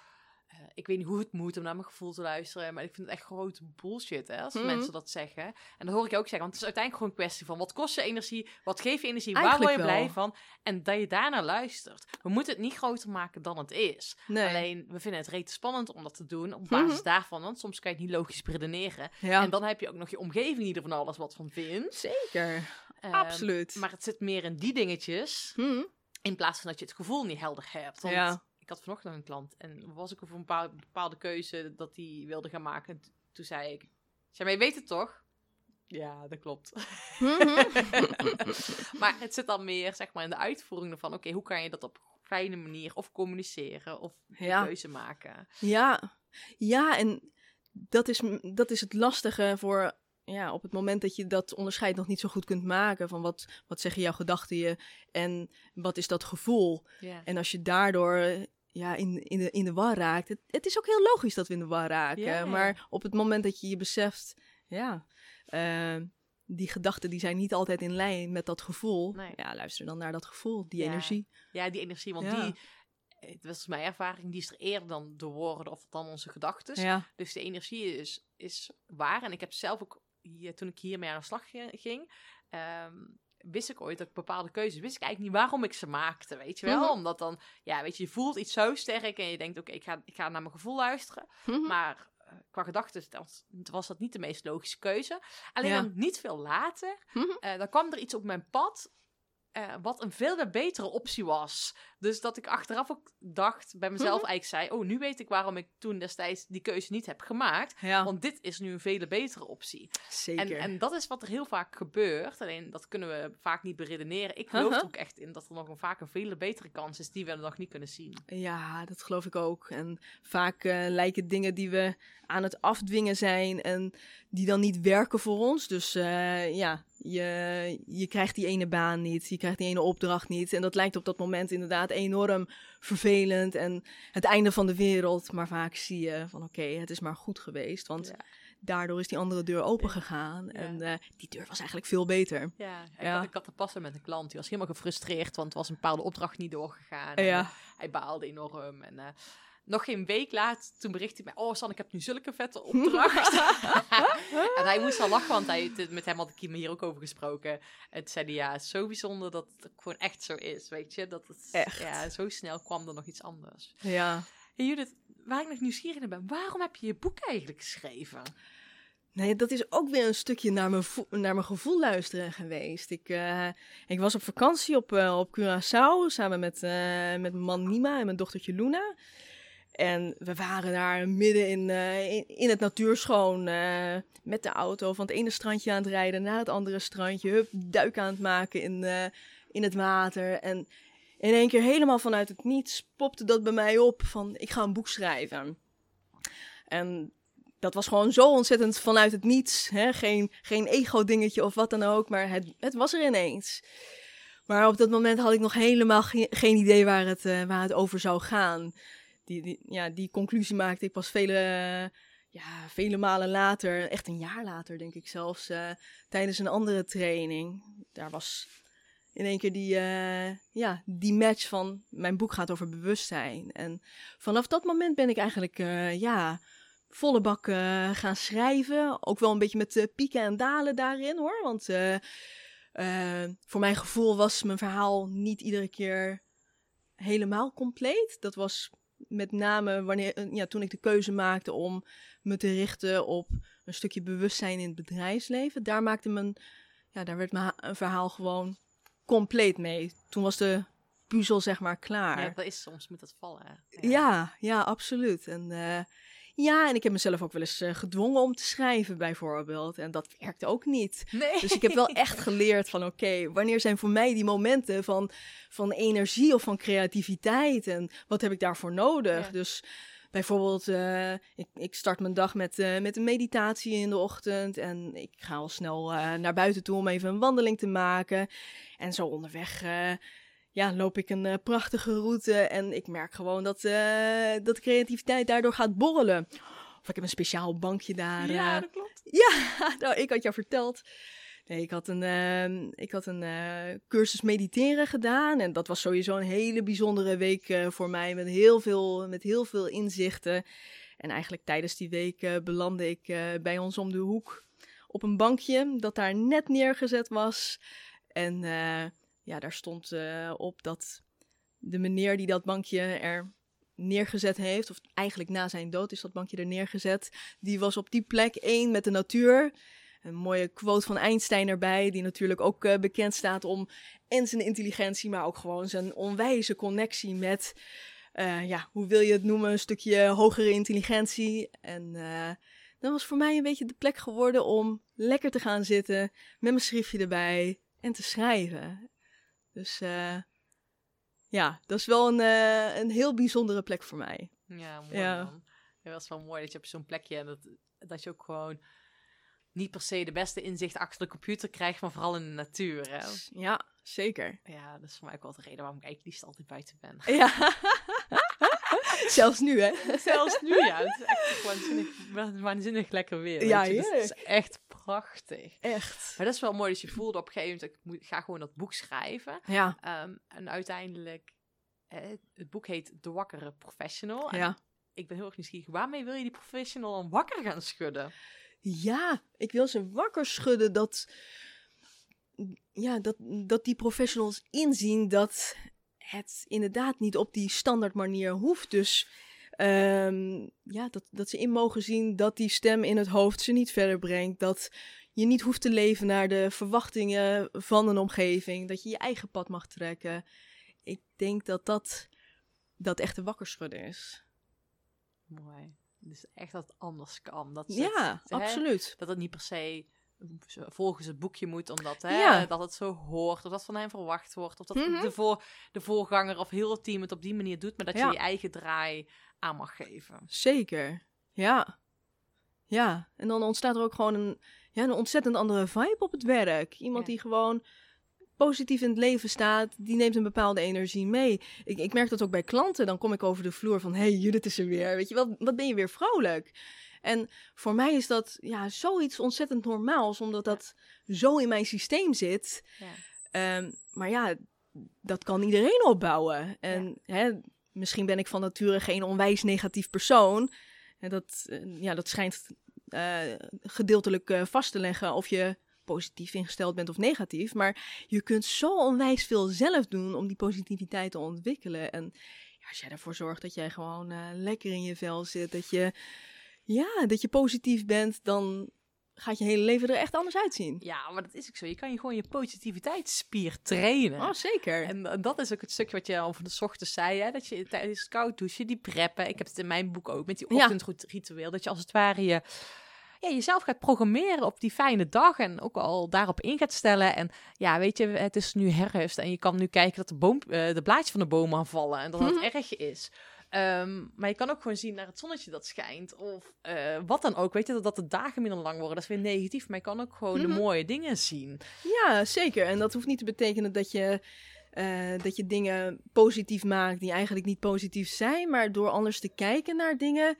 S1: eh, ik weet niet hoe het moet om naar mijn gevoel te luisteren. Maar ik vind het echt grote bullshit, hè, als
S3: Mhm.
S1: mensen dat zeggen. En dat hoor ik je ook zeggen. Want het is uiteindelijk gewoon een kwestie van, wat kost je energie? Wat geeft je energie? Waar word je blij
S3: wel.
S1: van? En dat je daarnaar luistert. We moeten het niet groter maken dan het is.
S3: Nee.
S1: Alleen, we vinden het rete spannend om dat te doen. Op basis
S3: Mhm.
S1: daarvan, want soms kan je het niet logisch redeneren.
S3: Ja,
S1: En dan heb je ook nog je omgeving die er van alles wat van vindt.
S3: zeker.
S1: Ehm,
S3: Absoluut.
S1: Maar het zit meer in die dingetjes.
S3: Hm?
S1: In plaats van dat je het gevoel niet helder hebt. Want
S3: Ja.
S1: Ik had vanochtend een klant en was ik over een bepaalde, bepaalde keuze dat hij wilde gaan maken. En toen zei ik, zei, je weet het toch? Ja, dat klopt.
S3: Mhm. [laughs] [laughs]
S1: maar het zit dan meer zeg maar, in de uitvoering ervan. Oké, hoe kan je dat op een fijne manier of communiceren of
S3: Ja.
S1: keuze maken?
S3: Ja, ja en dat is, dat is het lastige voor ja, op het moment dat je dat onderscheid nog niet zo goed kunt maken van wat, wat zeggen jouw gedachten je en wat is dat gevoel. En als je daardoor ja, in, in, de, in de war raakt, het, het is ook heel logisch dat we in de war raken, maar op het moment dat je je beseft, ja, eh, die gedachten die zijn niet altijd in lijn met dat gevoel.
S1: Nee.
S3: Ja, luister dan naar dat gevoel, die
S1: Ja.
S3: energie.
S1: Ja, die energie, want
S3: Ja.
S1: die, het was mijn ervaring, die is er eerder dan de woorden of dan onze gedachten.
S3: Ja,
S1: Dus de energie is, is waar. En ik heb zelf ook, hier, toen ik hiermee aan de slag gi- ging, ehm, wist ik ooit dat ik bepaalde keuzes, wist ik eigenlijk niet waarom ik ze maakte, weet je wel?
S3: Mhm.
S1: Omdat dan, ja, weet je, je voelt iets zo sterk en je denkt, oké, ik, ga, ik ga naar mijn gevoel luisteren.
S3: Mhm.
S1: Maar eh, qua gedachten was, was dat niet de meest logische keuze. Alleen
S3: Ja.
S1: dan niet veel later,
S3: Mhm.
S1: eh, dan kwam er iets op mijn pad. eh, wat een veel betere optie was. Dus dat ik achteraf ook dacht, bij mezelf
S3: Mhm.
S1: eigenlijk zei: Oh, nu weet ik waarom ik toen destijds die keuze niet heb gemaakt.
S3: ja
S1: Want dit is nu een veel betere optie. En,
S3: zeker.
S1: en dat is wat er heel vaak gebeurt. Alleen dat kunnen we vaak niet beredeneren. Ik geloof er ook echt in dat er nog een, vaak een veel betere kans is die we nog niet kunnen zien.
S3: Ja, dat geloof ik ook. En vaak eh, lijken dingen die we aan het afdwingen zijn en die dan niet werken voor ons. Dus eh, ja, je, je krijgt die ene baan niet, je krijgt die ene opdracht niet. En dat lijkt op dat moment inderdaad enorm vervelend en het einde van de wereld. Maar vaak zie je van oké, het is maar goed geweest, want
S1: Ja.
S3: daardoor is die andere deur open gegaan. En eh, die deur was eigenlijk veel beter.
S1: Ja, ik. Had, ik had er pas met een klant. Die was helemaal gefrustreerd, want was een bepaalde opdracht niet doorgegaan. En,
S3: Ja.
S1: eh, hij baalde enorm. En eh, nog geen week later, toen berichtte hij mij... Oh, San, ik heb nu zulke vette [laughs] opdracht. [laughs] en hij moest al lachen, want hij, het- met hem had ik hier ook over gesproken. En toen zei hij, ja, het is zo bijzonder dat het gewoon echt zo is, weet je. Dat het,
S3: Echt.
S1: Ja, zo snel kwam er nog iets anders.
S3: Ja.
S1: Hey Judith, waar ik nog nieuwsgierig naar ben, waarom heb je je boek eigenlijk geschreven?
S3: Nee, dat is ook weer een stukje naar mijn, naar mijn gevoel luisteren geweest. Ik, eh, ik was op vakantie op, eh, op Curaçao samen met, eh, met mijn man Nima en mijn dochtertje Luna. En we waren daar midden in, eh, in, het natuurschoon eh, met de auto van het ene strandje aan het rijden naar het andere strandje. Hup, duik aan het maken in, eh, in het water. En in één keer helemaal vanuit het niets popte dat bij mij op van ik ga een boek schrijven. En dat was gewoon zo ontzettend vanuit het niets. Hè? Geen, geen ego-dingetje of wat dan ook, maar het, het was er ineens. Maar op dat moment had ik nog helemaal ge- geen idee waar het, waar het over zou gaan. Die, ja, die conclusie maakte ik pas vele, ja, vele malen later, echt een jaar later denk ik zelfs, eh, tijdens een andere training. Daar was in één keer die, eh, ja, die match van mijn boek gaat over bewustzijn. En vanaf dat moment ben ik eigenlijk, eh, ja, volle bak gaan schrijven. Ook wel een beetje met pieken en dalen daarin hoor. Want voor mijn gevoel was mijn verhaal niet iedere keer helemaal compleet. Dat was met name wanneer, eh, ja, toen ik de keuze maakte om me te richten op een stukje bewustzijn in het bedrijfsleven. Daar maakte mijn, ja, daar werd mijn ha- verhaal gewoon compleet mee. Toen was de puzzel zeg maar klaar.
S1: Ja, dat is soms moet dat vallen. hè.
S3: Ja, ja, absoluut. En eh, ja, en ik heb mezelf ook wel eens eh, gedwongen om te schrijven, bijvoorbeeld. En dat werkte ook niet.
S1: Nee.
S3: Dus ik heb wel echt geleerd van oké, wanneer zijn voor mij die momenten van, van energie of van creativiteit en wat heb ik daarvoor nodig?
S1: Ja.
S3: Dus bijvoorbeeld, eh, ik, ik start mijn dag met, eh, met een meditatie in de ochtend en ik ga al snel naar buiten toe om even een wandeling te maken. En zo onderweg ja, loop ik een eh, prachtige route en ik merk gewoon dat, eh, dat creativiteit daardoor gaat borrelen. Of ik heb een speciaal bankje daar.
S1: ja,
S3: eh,
S1: dat klopt.
S3: ja, [laughs] nou, ik had jou verteld. Nee, ik had een, ehm, ik had een cursus mediteren gedaan. En dat was sowieso een hele bijzondere week voor mij. Met heel, veel, met heel veel inzichten. En eigenlijk tijdens die week belandde ik bij ons om de hoek op een bankje. Dat daar net neergezet was. En ja, daar stond eh, op dat de meneer die dat bankje er neergezet heeft, of eigenlijk na zijn dood is dat bankje er neergezet, die was op die plek één met de natuur. Een mooie quote van Einstein erbij, die natuurlijk ook eh, bekend staat om en zijn intelligentie, maar ook gewoon zijn onwijze connectie met, eh, ja, hoe wil je het noemen, een stukje hogere intelligentie. En dat was voor mij een beetje de plek geworden om lekker te gaan zitten met mijn schriftje erbij en te schrijven. Dus eh, ja, dat is wel een, eh, een heel bijzondere plek voor mij.
S1: Ja, mooi
S3: Ja.
S1: man. Dat is wel mooi dat je op zo'n plekje en dat, dat je ook gewoon niet per se de beste inzicht achter de computer krijgt, maar vooral in de natuur. Hè?
S3: Ja, zeker.
S1: Ja, dat is voor mij ook wel de reden waarom ik eigenlijk liefst altijd buiten ben.
S3: Ja. [laughs] [laughs] Zelfs nu, hè?
S1: Zelfs nu, ja. Het is echt waanzinnig, waanzinnig lekker weer.
S3: Ja.
S1: Dus het is echt prachtig.
S3: Echt.
S1: Maar dat is wel mooi, dus je voelde op een gegeven moment, ik moet, ga gewoon dat boek schrijven.
S3: Ja.
S1: Ehm, en uiteindelijk, eh, het boek heet De Wakkere Professional. En
S3: Ja.
S1: ik ben heel erg nieuwsgierig, waarmee wil je die professional dan wakker gaan schudden?
S3: Ja, ik wil ze wakker schudden dat, ja, dat, dat die professionals inzien dat het inderdaad niet op die standaard manier hoeft. Dus ehm, ja, dat, dat ze in mogen zien dat die stem in het hoofd ze niet verder brengt. Dat je niet hoeft te leven naar de verwachtingen van een omgeving. Dat je je eigen pad mag trekken. Ik denk dat dat, dat echt de wakker schudden is.
S1: Mooi. Dus echt dat het anders kan. Dat,
S3: Ja,
S1: hè,
S3: absoluut.
S1: dat het niet per se volgens het boekje moet, omdat hè,
S3: Ja.
S1: dat het zo hoort, of dat van hem verwacht wordt, of dat
S3: Mhm.
S1: de, voor, de voorganger of heel het team het op die manier doet, maar dat
S3: Ja.
S1: je je eigen draai aan mag geven.
S3: Zeker. Ja. Ja. En dan ontstaat er ook gewoon een, ja, een ontzettend andere vibe op het werk. Iemand
S1: Ja.
S3: die gewoon positief in het leven staat, die neemt een bepaalde energie mee. Ik, ik merk dat ook bij klanten. Dan kom ik over de vloer van, hey, Judith is er weer. Weet je, wat, wat ben je weer vrolijk? En voor mij is dat ja, zoiets ontzettend normaals, omdat dat zo in mijn systeem zit.
S1: Ja.
S3: Ehm, maar ja, dat kan iedereen opbouwen. En hè, misschien ben ik van nature geen onwijs negatief persoon. En dat, eh, ja, dat schijnt eh, gedeeltelijk eh, vast te leggen of je positief ingesteld bent of negatief. Maar je kunt zo onwijs veel zelf doen om die positiviteit te ontwikkelen. En ja, als jij ervoor zorgt dat jij gewoon lekker in je vel zit, dat je, ja, dat je positief bent, dan gaat je hele leven er echt anders uitzien.
S1: Ja, maar dat is ook zo. Je kan je gewoon je positiviteitsspier trainen.
S3: Oh, zeker.
S1: En, en dat is ook het stukje wat je over de ochtends zei, hè? dat je tijdens het koud douchen, die preppen. Ik heb het in mijn boek ook met die
S3: Ja.
S1: ochtendritueel, dat je als het ware je, ja, jezelf gaat programmeren op die fijne dag en ook al daarop in gaat stellen. En ja, weet je, het is nu herfst en je kan nu kijken dat de, boom, eh, de blaadjes van de bomen aanvallen en dat het
S3: Mhm.
S1: erg is. Ehm, maar je kan ook gewoon zien naar het zonnetje dat schijnt. Of eh, wat dan ook. Weet je, dat de dagen minder lang worden. Dat is weer negatief. Maar je kan ook gewoon
S3: Mhm.
S1: de mooie dingen zien.
S3: Ja, zeker. En dat hoeft niet te betekenen dat je, eh, dat je dingen positief maakt die eigenlijk niet positief zijn. Maar door anders te kijken naar dingen,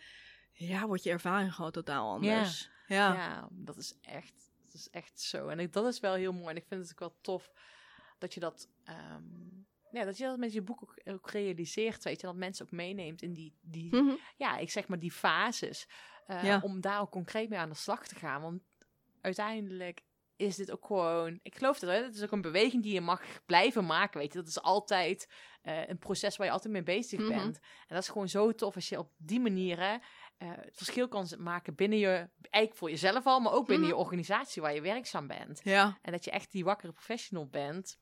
S3: ja, wordt je ervaring gewoon totaal anders. Ja.
S1: Ja, dat is echt, dat is echt zo. En ik, dat is wel heel mooi. En ik vind het ook wel tof dat je dat, ehm, ja, dat je dat met je boek ook, ook realiseert, weet je. Dat mensen ook meeneemt in die, die
S3: Mhm.
S1: ja, ik zeg maar die fases. eh,
S3: Ja.
S1: Om daar ook concreet mee aan de slag te gaan. Want uiteindelijk is dit ook gewoon, ik geloof dat, hè, het is ook een beweging die je mag blijven maken, weet je. Dat is altijd eh, een proces waar je altijd mee bezig
S3: Mhm.
S1: bent. En dat is gewoon zo tof als je op die manieren eh, het verschil kan maken binnen je, eigenlijk voor jezelf al, maar ook binnen
S3: Mhm.
S1: je organisatie waar je werkzaam bent.
S3: Ja.
S1: En dat je echt die wakkere professional bent.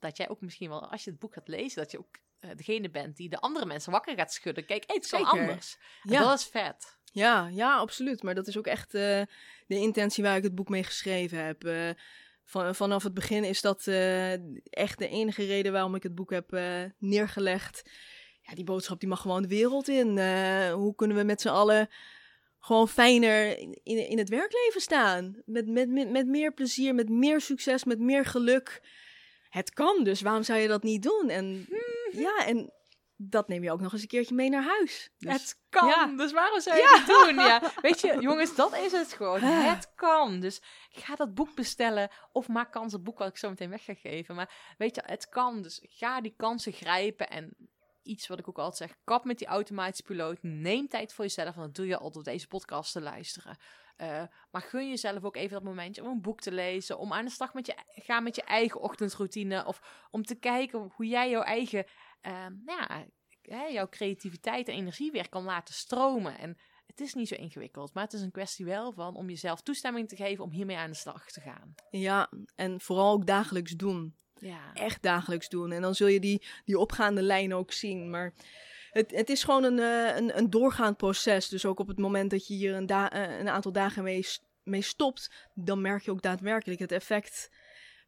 S1: Dat jij ook misschien wel, als je het boek gaat lezen, dat je ook eh, degene bent die de andere mensen wakker gaat schudden. Kijk, hey, het kan
S3: Zeker.
S1: anders. En dat is vet.
S3: Ja, ja, absoluut. Maar dat is ook echt eh, de intentie waar ik het boek mee geschreven heb. Eh, van, vanaf het begin is dat echt de enige reden waarom ik het boek heb neergelegd. Ja, die boodschap die mag gewoon de wereld in. Hoe kunnen we met z'n allen gewoon fijner in, in, in het werkleven staan? Met, met, met, met meer plezier, met meer succes, met meer geluk. Het kan dus, waarom zou je dat niet doen? En [laughs] ja, en dat neem je ook nog eens een keertje mee naar huis. Dus-
S1: het [laughs] kan,
S3: ja.
S1: dus waarom zou je
S3: Ja.
S1: het doen? Ja. Weet je, jongens, dat is het gewoon.
S3: Ah.
S1: Het kan. Dus ga dat boek bestellen of maak kans op het boek wat ik zo meteen weg ga geven. Maar weet je, het kan. Dus ga die kansen grijpen en iets wat ik ook altijd zeg, kap met die automatische piloot. Neem tijd voor jezelf, want dat doe je al door deze podcast te luisteren. Eh, maar gun jezelf ook even dat momentje om een boek te lezen, om aan de slag met je, gaan met je eigen ochtendroutine of om te kijken hoe jij jouw eigen, eh, nou ja, jouw creativiteit en energie weer kan laten stromen. En het is niet zo ingewikkeld, maar het is een kwestie wel van om jezelf toestemming te geven om hiermee aan de slag te gaan.
S3: Ja, en vooral ook dagelijks doen.
S1: Ja,
S3: Echt dagelijks doen. En dan zul je die, die opgaande lijn ook zien. Maar het, het is gewoon een, eh, een, een doorgaand proces. Dus ook op het moment dat je hier een, da- eh, een aantal dagen mee, mee stopt, dan merk je ook daadwerkelijk het effect.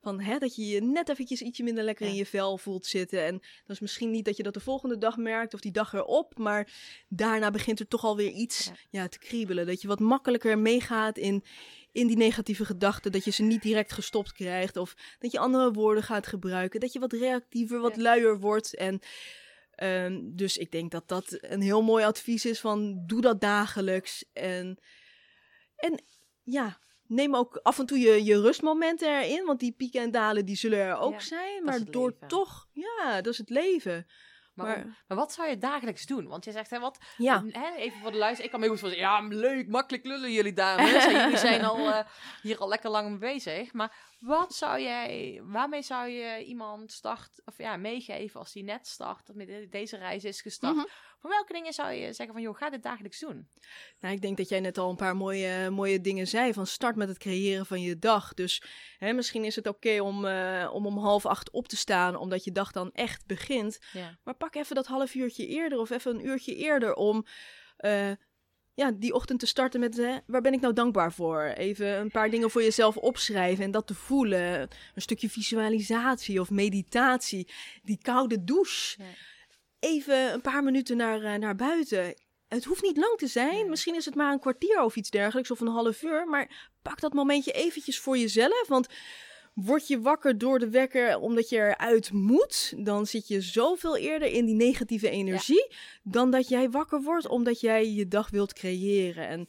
S3: Van hè, dat je je net eventjes ietsje minder lekker
S1: Ja.
S3: in je vel voelt zitten. En dat is misschien niet dat je dat de volgende dag merkt of die dag erop. Maar daarna begint er toch alweer iets
S1: Ja.
S3: ja. te kriebelen. Dat je wat makkelijker meegaat in, in die negatieve gedachten. Dat je ze niet direct gestopt krijgt. Of dat je andere woorden gaat gebruiken. Dat je wat reactiever, wat
S1: Ja.
S3: luier wordt. En Ehm, dus ik denk dat dat een heel mooi advies is van doe dat dagelijks. En, en ja, neem ook af en toe je, je rustmomenten erin. Want die pieken en dalen die zullen er ook
S1: Ja,
S3: zijn. Maar door
S1: leven.
S3: toch, ja, dat is het leven.
S1: Maar,
S3: Maar-
S1: maar wat zou je dagelijks doen? Want je zegt, hè, wat,
S3: Ja,
S1: hè, even voor de luister. Ik kan me heel goed voorstellen, ja, leuk, makkelijk lullen jullie dames. [laughs] Jullie zijn al, eh, hier al lekker lang mee bezig. Maar wat zou jij, waarmee zou je iemand start, of ja, meegeven als die net start, met de- deze reis is gestart?
S3: Mhm.
S1: Voor welke dingen zou je zeggen van, joh, ga dit dagelijks doen?
S3: Nou, ik denk dat jij net al een paar mooie, mooie dingen zei. Van start met het creëren van je dag. Dus hè, misschien is het oké om, eh, om om half acht op te staan, omdat je dag dan echt begint.
S1: Ja.
S3: Maar pak even dat half uurtje eerder of even een uurtje eerder om eh, ja, die ochtend te starten met hè, waar ben ik nou dankbaar voor? Even een paar dingen voor jezelf opschrijven en dat te voelen. Een stukje visualisatie of meditatie. Die koude douche.
S1: Ja.
S3: Even een paar minuten naar, eh, naar buiten. Het hoeft niet lang te zijn. Misschien is het maar een kwartier of iets dergelijks of een half uur. Maar pak dat momentje eventjes voor jezelf. Want word je wakker door de wekker omdat je eruit moet, dan zit je zoveel eerder in die negatieve energie dan dat jij wakker wordt omdat jij je dag wilt creëren. En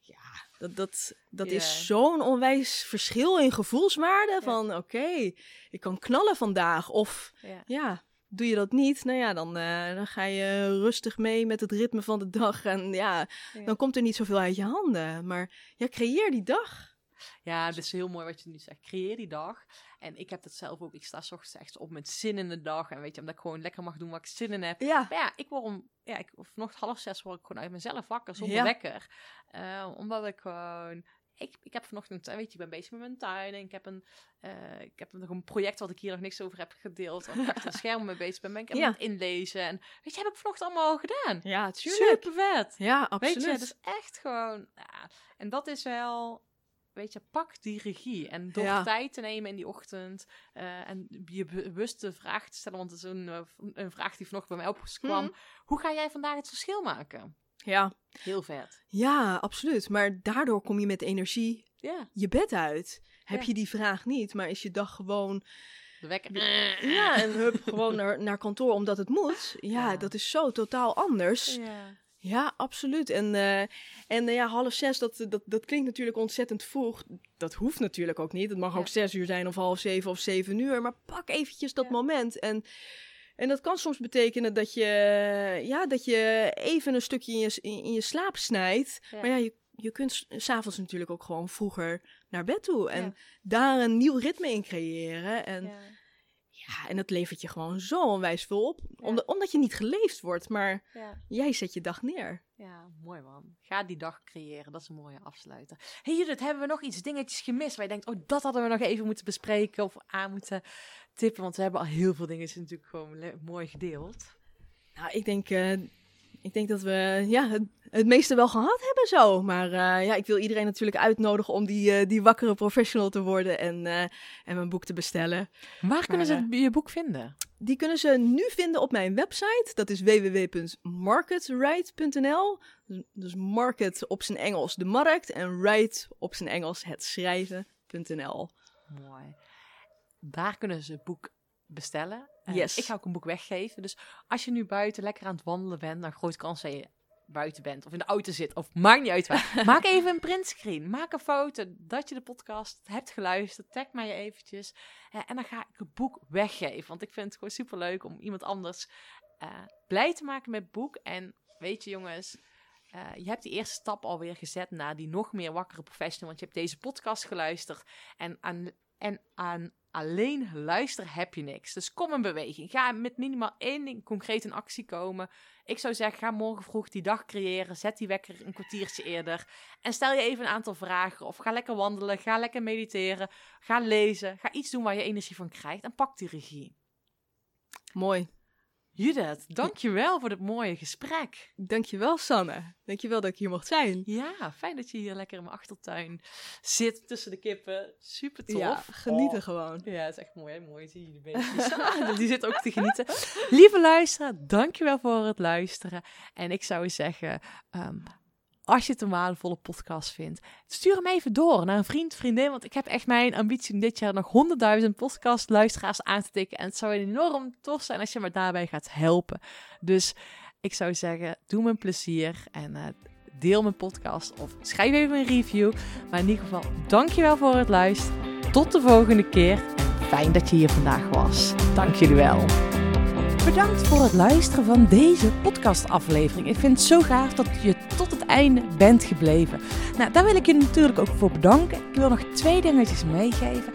S3: ja, dat, dat, dat is zo'n onwijs verschil in gevoelswaarde
S1: Ja.
S3: van oké, ik kan knallen vandaag of
S1: Ja.
S3: ja, doe je dat niet, nou ja, dan, eh, dan ga je rustig mee met het ritme van de dag en ja,
S1: Ja.
S3: dan komt er niet zoveel uit je handen. Maar ja, creëer die dag.
S1: Ja, het is heel mooi wat je nu zegt. Creëer die dag. En ik heb dat zelf ook. Ik sta 's ochtends echt op met zin in de dag. En weet je, omdat ik gewoon lekker mag doen wat ik zin in heb.
S3: Ja,
S1: Maar ja, ik word om, ja, ik, of nog half zes word ik gewoon uit mezelf wakker, zonder
S3: Ja.
S1: wekker. Eh, omdat ik gewoon, ik, ik heb vanochtend, weet je, ik ben bezig met mijn tuin en ik heb een, eh, ik heb nog een project wat ik hier nog niks over heb gedeeld, ik achter het [laughs] scherm mee bezig ben, ben ik aan het inlezen. En weet je, heb ik vanochtend allemaal al gedaan.
S3: ja,
S1: Super vet.
S3: Ja,
S1: Weet
S3: absoluut.
S1: je, het is echt gewoon, ja, en dat is wel, weet je, pak die regie. En door
S3: Ja.
S1: tijd te nemen in die ochtend eh, en je bewuste vraag te stellen, want het is een, eh, een vraag die vanochtend bij mij opkwam.
S3: Mhm.
S1: Hoe ga jij vandaag het verschil maken?
S3: Ja.
S1: Heel vet.
S3: ja, absoluut. Maar daardoor kom je met energie
S1: Ja,
S3: je bed uit. Heb
S1: Ja.
S3: je die vraag niet, maar is je dag gewoon...
S1: de wekker.
S3: Ja, en hup, gewoon naar, naar kantoor omdat het moet. Ja,
S1: Ja.
S3: dat is zo totaal anders.
S1: Ja.
S3: Ja, absoluut. En, eh, en eh, ja, half zes, dat, dat, dat klinkt natuurlijk ontzettend vroeg. Dat hoeft natuurlijk ook niet. Het mag
S1: Ja.
S3: ook zes uur zijn of half zeven of zeven uur. Maar pak eventjes dat
S1: Ja.
S3: moment. En, en dat kan soms betekenen dat je, ja, dat je even een stukje in je, in, je slaap snijdt.
S1: Ja.
S3: Maar ja, je, je kunt s- s'avonds natuurlijk ook gewoon vroeger naar bed toe. En
S1: Ja.
S3: daar een nieuw ritme in creëren. En
S1: Ja.
S3: ja, en dat levert je gewoon zo onwijs veel op. Omdat, omdat je niet geleefd wordt, maar jij zet je dag neer.
S1: ja, mooi man. Ga die dag creëren. Dat is een mooie afsluiter. hey Judith, hebben we nog iets dingetjes gemist waar je denkt, oh, dat hadden we nog even moeten bespreken of aan moeten tippen? Want we hebben al heel veel dingen natuurlijk gewoon mooi gedeeld.
S3: Nou, ik denk, eh, ik denk dat we ja, het, het meeste wel gehad hebben zo. Maar eh, ja, ik wil iedereen natuurlijk uitnodigen om die, eh, die wakkere professional te worden en, eh, en mijn boek te bestellen.
S1: Waar kunnen ze het- je boek vinden?
S3: Die kunnen ze nu vinden op mijn website. Dat is www.marketright.nl. Dus- Dus market op zijn Engels de markt en write op zijn Engels het schrijven.nl.
S1: Mooi. Daar kunnen ze het boek bestellen. En
S3: Yes.
S1: Ik ga ook een boek weggeven. Dus als je nu buiten lekker aan het wandelen bent, dan groot kans dat je buiten bent of in de auto zit of maakt niet uit waar. [laughs] Maak even een printscreen. Maak een foto dat je de podcast hebt geluisterd. Tag mij eventjes. Eh, en dan ga ik het boek weggeven. Want ik vind het gewoon super leuk om iemand anders eh, blij te maken met het boek. En weet je jongens, eh, je hebt die eerste stap alweer gezet naar die nog meer wakkere professional. Want je hebt deze podcast geluisterd. En aan, en aan alleen luisteren heb je niks. Dus kom in beweging. Ga met minimaal één ding concreet in actie komen. Ik zou zeggen, ga morgen vroeg die dag creëren. Zet die wekker een kwartiertje eerder. En stel je even een aantal vragen. Of ga lekker wandelen. Ga lekker mediteren. Ga lezen. Ga iets doen waar je energie van krijgt. En pak die regie.
S3: Mooi.
S1: Judith, dankjewel voor dit mooie gesprek.
S3: Dankjewel, Sanne. Dankjewel dat ik hier mocht zijn.
S1: Ja, fijn dat je hier lekker in mijn achtertuin zit tussen de kippen. Super tof.
S3: Ja, genieten
S1: Oh.
S3: gewoon.
S1: Ja, het is echt mooi, hè? mooi. Zie je die beestjes. [laughs] Die zit ook te genieten. Lieve luisteraar, dankjewel voor het luisteren. En ik zou zeggen, ehm, als je het een waardevolle podcast vindt, stuur hem even door naar een vriend, vriendin. Want ik heb echt mijn ambitie om dit jaar nog 100.000 podcastluisteraars aan te tikken. En het zou enorm tof zijn als je me daarbij gaat helpen. Dus ik zou zeggen, doe me een plezier en uh, deel mijn podcast of schrijf even een review. Maar in ieder geval, dankjewel voor het luisteren. Tot de volgende keer. Fijn dat je hier vandaag was. Dank jullie wel. Bedankt voor het luisteren van deze podcastaflevering. Ik vind het zo gaaf dat je tot het einde bent gebleven. Nou, daar wil ik je natuurlijk ook voor bedanken. Ik wil nog twee dingetjes meegeven.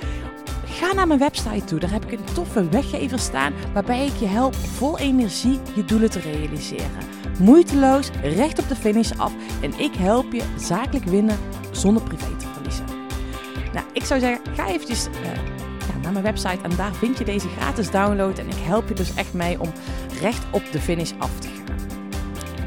S1: Ga naar mijn website toe. Daar heb ik een toffe weggever staan waarbij ik je help vol energie je doelen te realiseren. Moeiteloos, recht op de finish af en ik help je zakelijk winnen zonder privé te verliezen. Nou, ik zou zeggen, ga eventjes ja, naar mijn website en daar vind je deze gratis download en ik help je dus echt mee om recht op de finish af te gaan.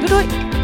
S1: Doei doei!